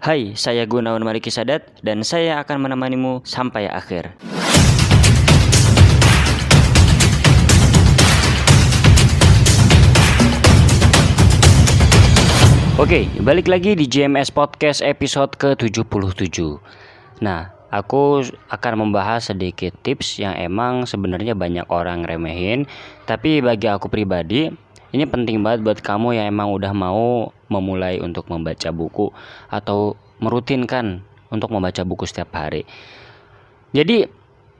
Hai, saya Gunawan Mariki Sadat dan saya akan menemanimu sampai akhir. Oke, balik lagi di GMS Podcast episode ke-77. Nah, aku akan membahas sedikit tips yang emang sebenarnya banyak orang remehin, tapi bagi aku pribadi ini penting banget buat kamu yang emang udah mau memulai untuk membaca buku atau merutinkan untuk membaca buku setiap hari. Jadi,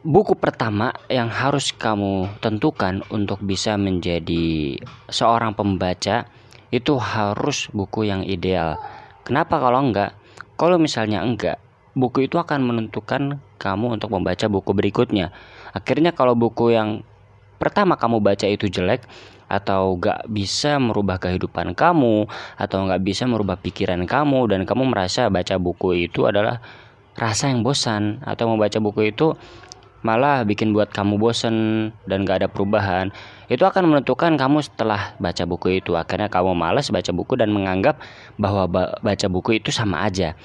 buku pertama yang harus kamu tentukan untuk bisa menjadi seorang pembaca itu harus buku yang ideal. Kenapa kalau enggak? Kalau misalnya enggak, buku itu akan menentukan kamu untuk membaca buku berikutnya. Akhirnya kalau buku yang pertama kamu baca itu jelek atau enggak bisa merubah kehidupan kamu atau enggak bisa merubah pikiran kamu dan kamu merasa baca buku itu adalah rasa yang bosan atau membaca buku itu malah bikin buat kamu bosen dan gak ada perubahan itu akan menentukan kamu setelah baca buku itu. Akhirnya kamu malas baca buku dan menganggap bahwa baca buku itu sama aja.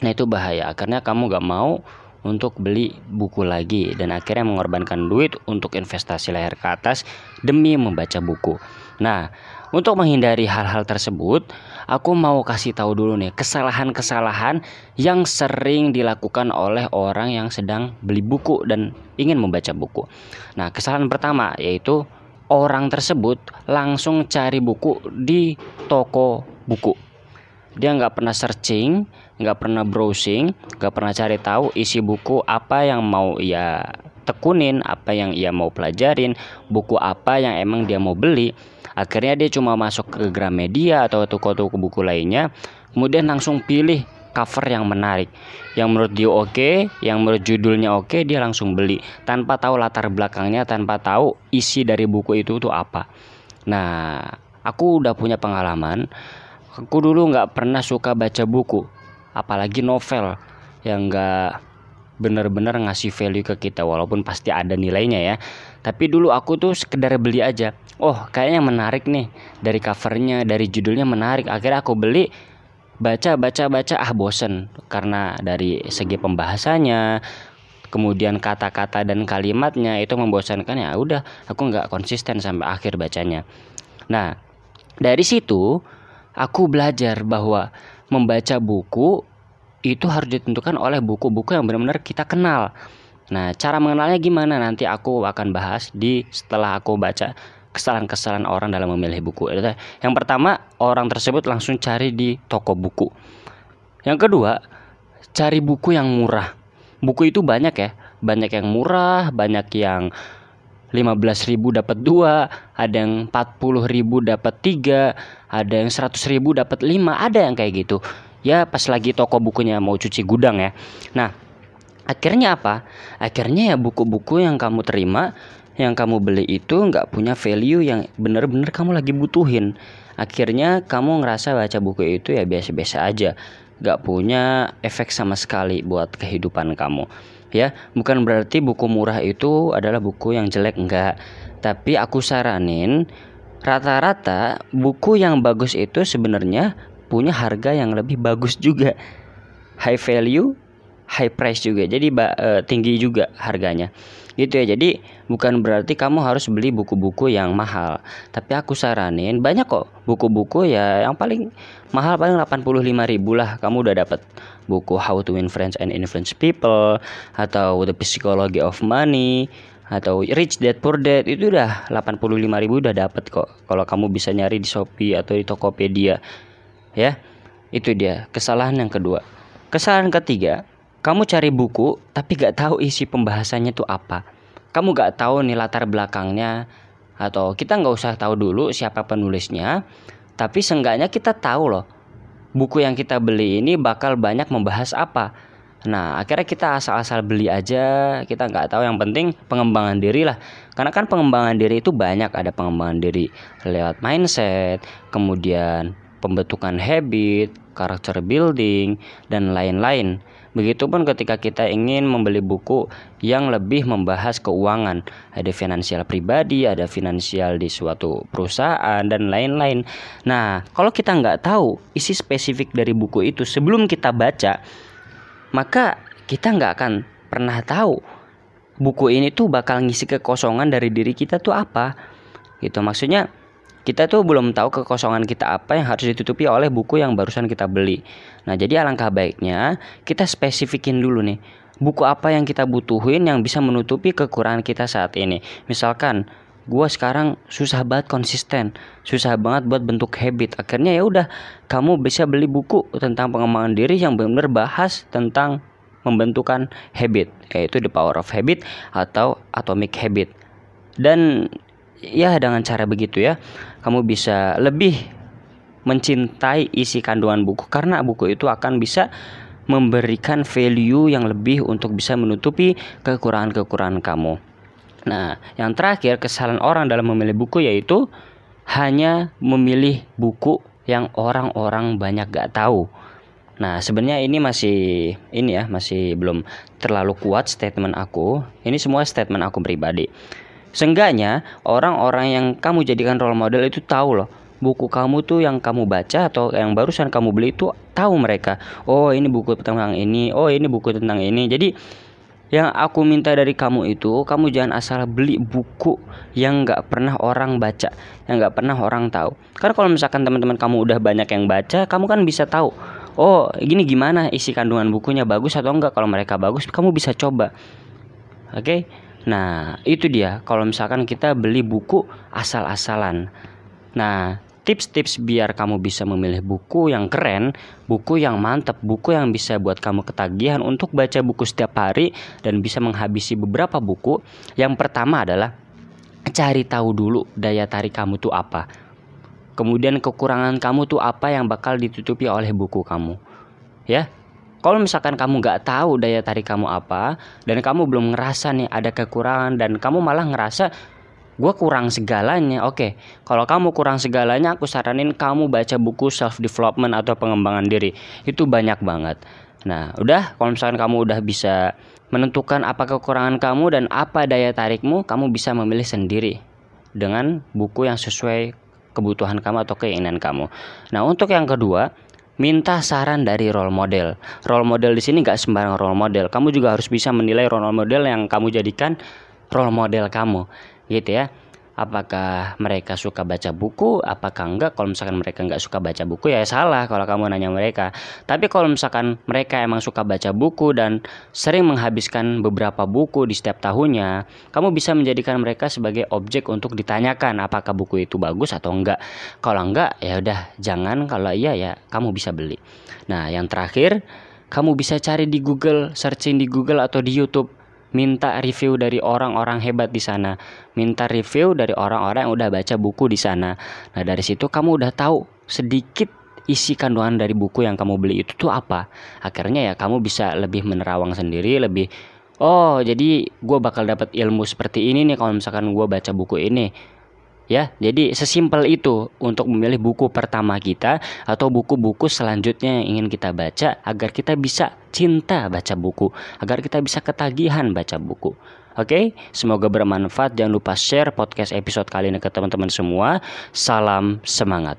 Nah itu bahaya. Akhirnya kamu gak mau untuk beli buku lagi dan akhirnya mengorbankan duit untuk investasi leher ke atas demi membaca buku nah untuk menghindari hal-hal tersebut, aku mau kasih tahu dulu nih kesalahan-kesalahan yang sering dilakukan oleh orang yang sedang beli buku dan ingin membaca buku. Nah, kesalahan pertama yaitu orang tersebut langsung cari buku di toko buku. Dia nggak pernah searching, nggak pernah browsing, nggak pernah cari tahu isi buku apa yang mau ia tekunin, apa yang ia mau pelajarin, buku apa yang emang dia mau beli Akhirnya dia cuma masuk ke Gramedia atau toko-toko buku lainnya, kemudian langsung pilih cover yang menarik. Yang menurut dia oke, okay, yang menurut judulnya oke, okay, dia langsung beli tanpa tahu latar belakangnya, tanpa tahu isi dari buku itu tuh apa. Nah, aku udah punya pengalaman. Aku dulu nggak pernah suka baca buku, apalagi novel yang nggak benar-benar ngasih value ke kita walaupun pasti ada nilainya ya. Tapi dulu aku tuh sekedar beli aja. Oh kayaknya menarik nih dari covernya dari judulnya menarik. Akhirnya aku beli baca baca baca ah bosen. Karena dari segi pembahasannya kemudian kata-kata dan kalimatnya itu membosankan ya udah aku nggak konsisten sampai akhir bacanya. Nah dari situ aku belajar bahwa membaca buku itu harus ditentukan oleh buku-buku yang benar-benar kita kenal. Nah, cara mengenalnya gimana nanti aku akan bahas di setelah aku baca kesalahan-kesalahan orang dalam memilih buku. Yang pertama, orang tersebut langsung cari di toko buku. Yang kedua, cari buku yang murah. Buku itu banyak ya, banyak yang murah, banyak yang 15.000 dapat dua, ada yang 40.000 dapat tiga, ada yang 100.000 dapat lima, ada yang kayak gitu. Ya pas lagi toko bukunya mau cuci gudang ya. Nah akhirnya apa? Akhirnya ya buku-buku yang kamu terima yang kamu beli itu nggak punya value yang bener-bener kamu lagi butuhin. Akhirnya kamu ngerasa baca buku itu ya biasa-biasa aja nggak punya efek sama sekali buat kehidupan kamu. Ya bukan berarti buku murah itu adalah buku yang jelek enggak tapi aku saranin rata-rata buku yang bagus itu sebenarnya punya harga yang lebih bagus juga. High value high price juga jadi uh, tinggi juga harganya. Gitu ya jadi bukan berarti kamu harus beli buku-buku yang mahal. Tapi aku saranin banyak kok buku-buku ya yang paling mahal paling 85 ribu lah kamu udah dapat buku How to Win Friends and Influence People atau The Psychology of Money atau Rich Dad Poor Dad itu udah 85 ribu udah dapat kok. Kalau kamu bisa nyari di Shopee atau di Tokopedia ya. Itu dia kesalahan yang kedua. Kesalahan ketiga kamu cari buku tapi gak tahu isi pembahasannya tuh apa. Kamu gak tahu nih latar belakangnya atau kita nggak usah tahu dulu siapa penulisnya tapi seenggaknya kita tahu loh buku yang kita beli ini bakal banyak membahas apa. Nah akhirnya kita asal-asal beli aja Kita nggak tahu. Yang penting pengembangan diri lah. Karena kan pengembangan diri itu banyak. Ada pengembangan diri lewat mindset Kemudian pembentukan habit, karakter building, dan lain-lain. Begitupun ketika kita ingin membeli buku yang lebih membahas keuangan, ada finansial pribadi, ada finansial di suatu perusahaan dan lain-lain. Nah, kalau kita nggak tahu isi spesifik dari buku itu sebelum kita baca, maka kita nggak akan pernah tahu buku ini tuh bakal ngisi kekosongan dari diri kita tuh apa. Gitu maksudnya kita tuh belum tahu kekosongan kita apa yang harus ditutupi oleh buku yang barusan kita beli. Nah, jadi alangkah baiknya kita spesifikin dulu nih. Buku apa yang kita butuhin yang bisa menutupi kekurangan kita saat ini. Misalkan gue sekarang susah banget konsisten, susah banget buat bentuk habit. Akhirnya ya udah, kamu bisa beli buku tentang pengembangan diri yang benar-benar bahas tentang membentukan habit, yaitu The Power of Habit atau Atomic Habit. Dan ya dengan cara begitu ya kamu bisa lebih mencintai isi kandungan buku karena buku itu akan bisa memberikan value yang lebih untuk bisa menutupi kekurangan-kekurangan kamu. Nah, yang terakhir kesalahan orang dalam memilih buku yaitu hanya memilih buku yang orang-orang banyak gak tahu. Nah, sebenarnya ini masih ini ya, masih belum terlalu kuat statement aku. Ini semua statement aku pribadi. Seenggaknya orang-orang yang kamu jadikan role model itu tahu loh. Buku kamu tuh yang kamu baca atau yang barusan kamu beli itu tahu mereka. Oh ini buku tentang ini. Oh ini buku tentang ini. Jadi yang aku minta dari kamu itu kamu jangan asal beli buku yang nggak pernah orang baca yang nggak pernah orang tahu. Karena kalau misalkan teman-teman kamu udah banyak yang baca kamu kan bisa tahu oh gini gimana isi kandungan bukunya bagus atau enggak? Kalau mereka bagus kamu bisa coba. Oke? okay? Nah, itu dia kalau misalkan kita beli buku asal-asalan. Nah, tips-tips biar kamu bisa memilih buku yang keren, buku yang mantap, buku yang bisa buat kamu ketagihan untuk baca buku setiap hari dan bisa menghabisi beberapa buku. Yang pertama adalah cari tahu dulu daya tarik kamu tuh apa. Kemudian kekurangan kamu tuh apa yang bakal ditutupi oleh buku kamu. Ya, kalau misalkan kamu nggak tahu daya tarik kamu apa dan kamu belum ngerasa nih ada kekurangan dan kamu malah ngerasa gue kurang segalanya. Oke kalau kamu kurang segalanya aku saranin kamu baca buku self development atau pengembangan diri. Itu banyak banget. Nah udah kalau misalkan kamu udah bisa menentukan apa kekurangan kamu dan apa daya tarikmu kamu bisa memilih sendiri dengan buku yang sesuai kebutuhan kamu atau keinginan kamu. Nah untuk yang kedua minta saran dari role model. Role model di sini gak sembarang role model. Kamu juga harus bisa menilai role model yang kamu jadikan role model kamu, gitu ya apakah mereka suka baca buku? Apakah enggak? Kalau misalkan mereka enggak suka baca buku ya salah kalau kamu nanya mereka. Tapi kalau misalkan mereka emang suka baca buku dan sering menghabiskan beberapa buku di setiap tahunnya kamu bisa menjadikan mereka sebagai objek untuk ditanyakan apakah buku itu bagus atau enggak. Kalau enggak ya udah jangan. Kalau iya ya kamu bisa beli. Nah yang terakhir kamu bisa cari di Google searching di Google atau di YouTube minta review dari orang-orang hebat di sana, minta review dari orang-orang yang udah baca buku di sana. Nah, dari situ kamu udah tahu sedikit isi kandungan dari buku yang kamu beli itu tuh apa. Akhirnya ya kamu bisa lebih menerawang sendiri, lebih oh, jadi gue bakal dapat ilmu seperti ini nih kalau misalkan gue baca buku ini ya jadi sesimpel itu untuk memilih buku pertama kita atau buku-buku selanjutnya yang ingin kita baca agar kita bisa cinta baca buku agar kita bisa ketagihan baca buku Oke, semoga bermanfaat. Jangan lupa share podcast episode kali ini ke teman-teman semua. Salam semangat.